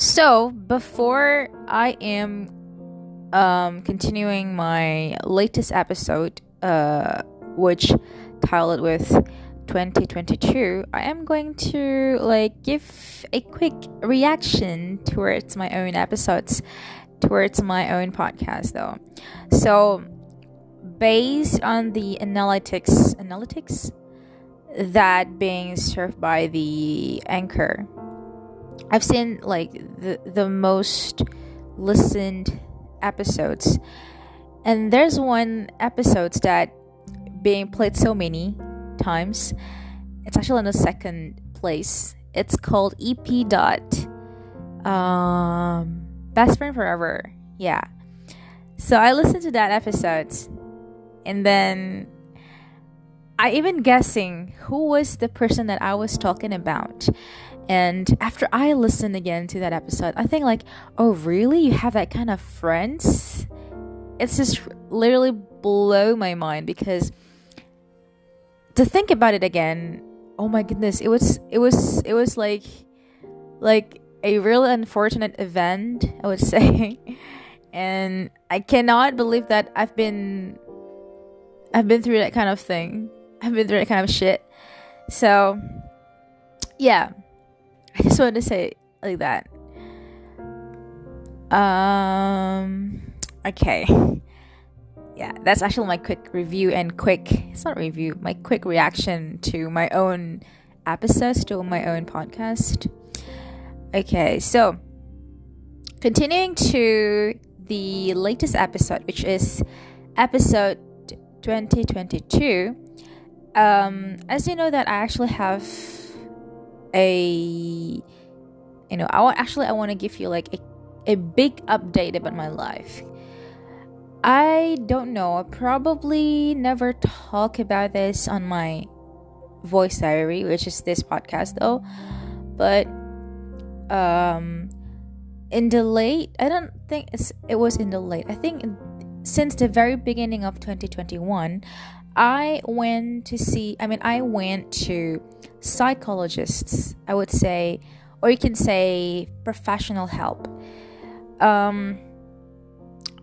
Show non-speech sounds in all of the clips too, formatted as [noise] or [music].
So, before I am um, continuing my latest episode, uh, which titled with 2022, I am going to like give a quick reaction towards my own episodes, towards my own podcast, though. So, based on the analytics, analytics that being served by the anchor I've seen like the the most listened episodes, and there's one episodes that being played so many times. It's actually in the second place. It's called EP dot um best friend forever. Yeah. So I listened to that episode, and then I even guessing who was the person that I was talking about. And after I listened again to that episode, I think like, oh really? You have that kind of friends? It's just literally blow my mind because to think about it again, oh my goodness, it was it was it was like like a really unfortunate event, I would [laughs] say. and I cannot believe that I've been I've been through that kind of thing. I've been through that kind of shit. So yeah, [laughs] I just wanted to say like that. Um. Okay. Yeah, that's actually my quick review and quick. It's not review. My quick reaction to my own episodes to my own podcast. Okay, so continuing to the latest episode, which is episode 2022. Um, as you know, that I actually have a you know i want actually i want to give you like a, a big update about my life. I don't know i probably never talk about this on my voice diary which is this podcast though. But um in the late i don't think it was in the late i think since the very beginning of 2021 I went to see, I mean, I went to psychologists, I would say, or you can say professional help. Um,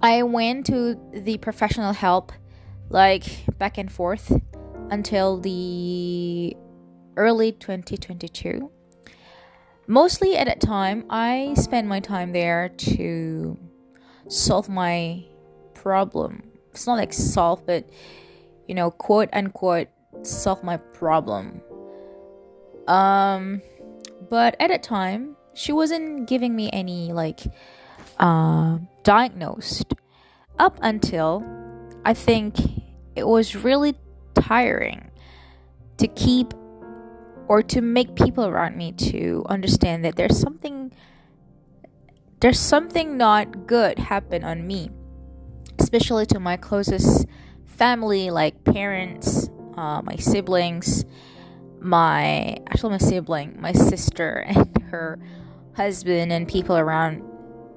I went to the professional help like back and forth until the early 2022. Mostly at that time, I spent my time there to solve my problem. It's not like solve, but you know, quote unquote, solve my problem. Um, but at that time, she wasn't giving me any like uh, diagnosed up until I think it was really tiring to keep or to make people around me to understand that there's something there's something not good happen on me especially to my closest family, like parents, uh, my siblings, my actually my sibling, my sister, [laughs] and her husband, and people around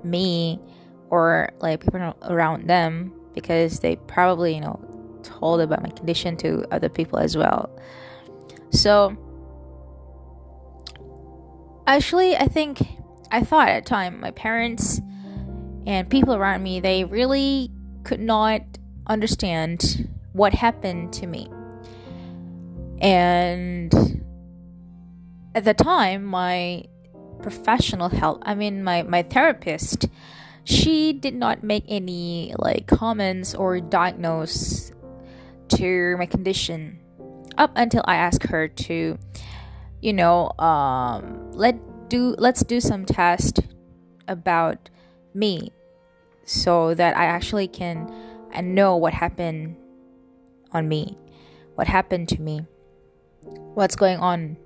me, or like people around them, because they probably you know told about my condition to other people as well. So actually, I think I thought at the time my parents and people around me they really could not understand what happened to me. And at the time, my professional help, I mean, my, my therapist, she did not make any like comments or diagnose to my condition up until I asked her to, you know, um, let do let's do some test about me so that I actually can and know what happened on me, what happened to me, what's going on.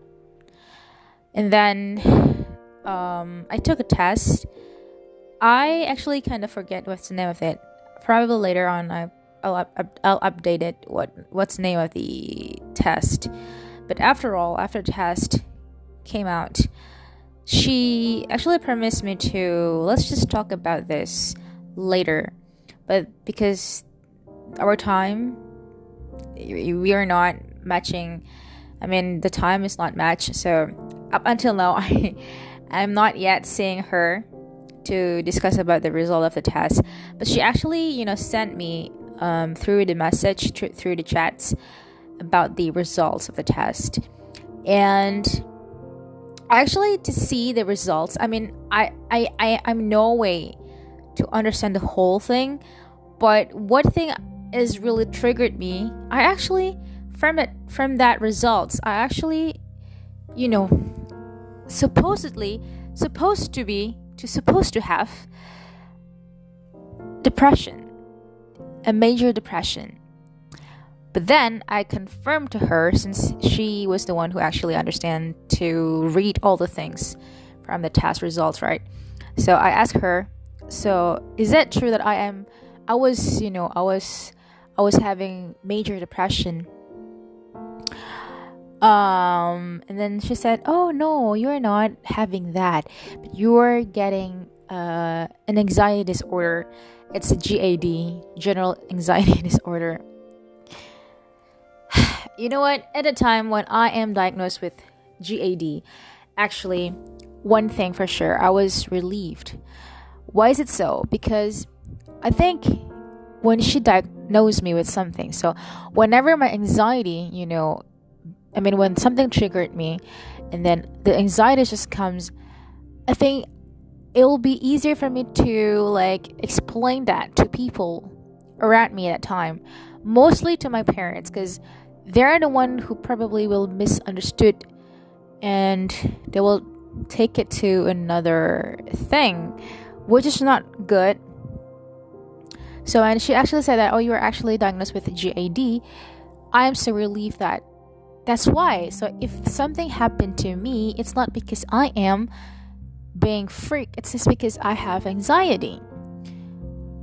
And then um, I took a test. I actually kind of forget what's the name of it. Probably later on, I, I'll, up, I'll update it. What what's the name of the test? But after all, after the test came out, she actually promised me to let's just talk about this later but because our time we are not matching i mean the time is not matched so up until now [laughs] i I'm not yet seeing her to discuss about the result of the test, but she actually, you know, sent me um, through the message tr- through the chats about the results of the test, and actually to see the results. I mean, I I I I'm no way to understand the whole thing, but one thing is really triggered me. I actually from it from that results, I actually, you know, supposedly supposed to be to supposed to have depression, a major depression. But then I confirmed to her since she was the one who actually understand to read all the things from the test results, right? So I asked her, so is it true that I am I was, you know, I was I was having major depression um and then she said oh no you're not having that but you're getting uh an anxiety disorder. It's a gad general anxiety [laughs] disorder. [sighs] You know what? At a time when i am diagnosed with gad actually one thing for sure i was relieved. Why is it so? Because i think when she diagnosed me with something so whenever my anxiety you know I mean, when something triggered me and then the anxiety just comes, I think it'll be easier for me to like explain that to people around me at that time, mostly to my parents, because they're the one who probably will misunderstood and they will take it to another thing, which is not good. So, and she actually said that, oh, you were actually diagnosed with GAD. I am so relieved that that's why. So if something happened to me, it's not because I am being freak. It's just because I have anxiety.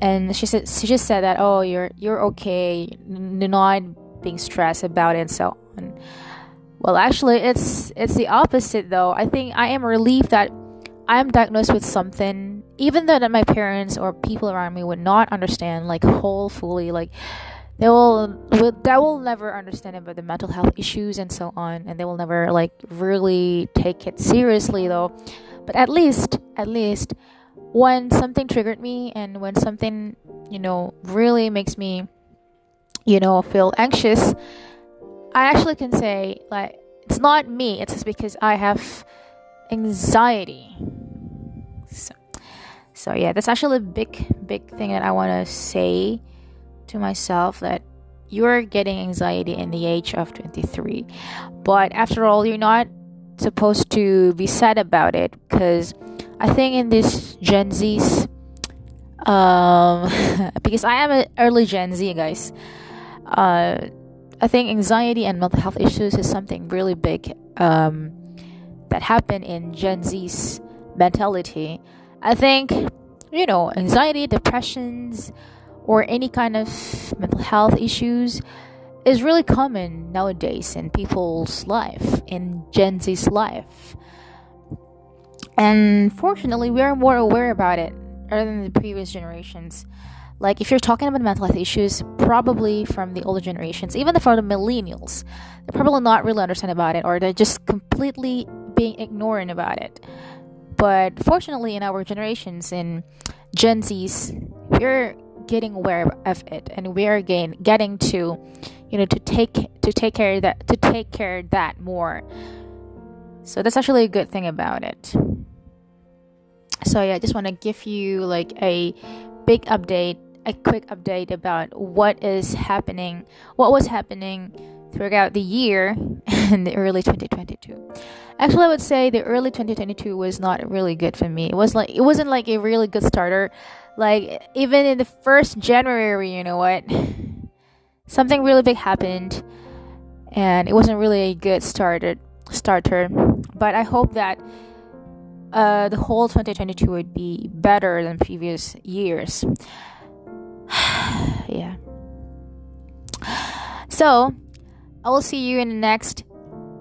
And she said she just said that oh you're you're okay, you're not being stressed about it and so on. Well, actually, it's it's the opposite though. I think I am relieved that I am diagnosed with something, even though that my parents or people around me would not understand like whole fully like they will, that will never understand about the mental health issues and so on and they will never like really take it seriously though. But at least at least when something triggered me and when something you know really makes me you know feel anxious i actually can say like it's not me it's just because i have anxiety. So, so yeah that's actually a big big thing that i want to say to myself that you're getting anxiety in the age of 23. But after all, you're not supposed to be sad about it because I think in this Gen Z's, um, [laughs] because I am an early Gen Z, guys, uh, I think anxiety and mental health issues is something really big um, that happen in Gen Z's mentality. I think, you know, anxiety, depressions, or any kind of mental health issues is really common nowadays in people's life, in Gen Z's life. And fortunately, we are more aware about it rather than the previous generations. Like, if you're talking about mental health issues, probably from the older generations, even from the millennials, they're probably not really understand about it or they're just completely being ignorant about it. But fortunately, in our generations, in Gen Z's, we're getting aware of it and we are again getting to you know to take to take care of that to take care of that more. So that's actually a good thing about it. So yeah i just want to give you like a big update a quick update about what is happening what was happening throughout the year [laughs] in the early 2022 actually i would say the early 2022 was not really good for me. It was like it wasn't like a really good starter like even in the first January, you know what? Something really big happened and it wasn't really a good started starter. But I hope that uh, the whole 2022 would be better than previous years. [sighs] yeah. So, I will see you in the next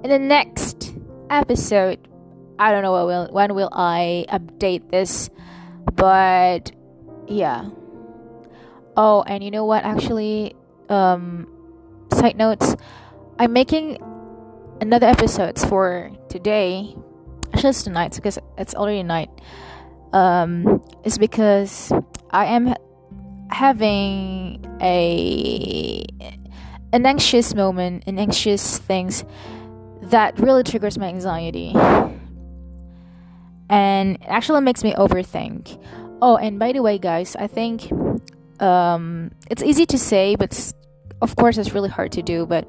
in the next episode. I don't know will when will I update this, but yeah. Oh, and you know what? Actually, um, side notes, I'm making another episodes for today. actually it's tonight because it's already night um is because i am having a an anxious moment and anxious things that really triggers my anxiety and actually makes me overthink oh and by the way guys i think um it's easy to say but of course it's really hard to do but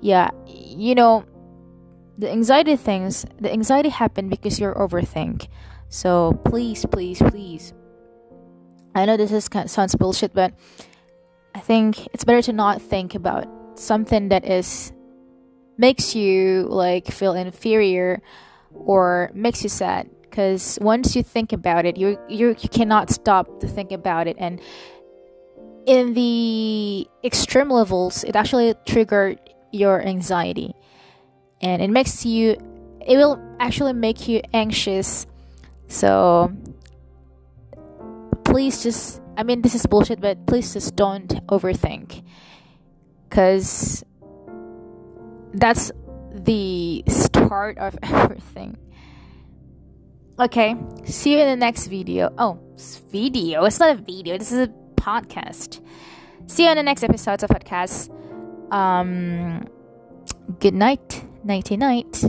yeah you know the anxiety things the anxiety happen because you're overthink. So please please please. I know this is sounds bullshit but i think it's better to not think about something that is makes you like feel inferior or makes you sad because once you think about it you you you cannot stop to think about it. And in the extreme levels it actually triggered your anxiety. And it makes you it will actually make you anxious. So please just i mean this is bullshit but please just don't overthink. Because that's the start of [laughs] everything okay see you in the next video. Oh video? It's not a video this is a podcast. See you in the next episodes of podcast um good night nighty night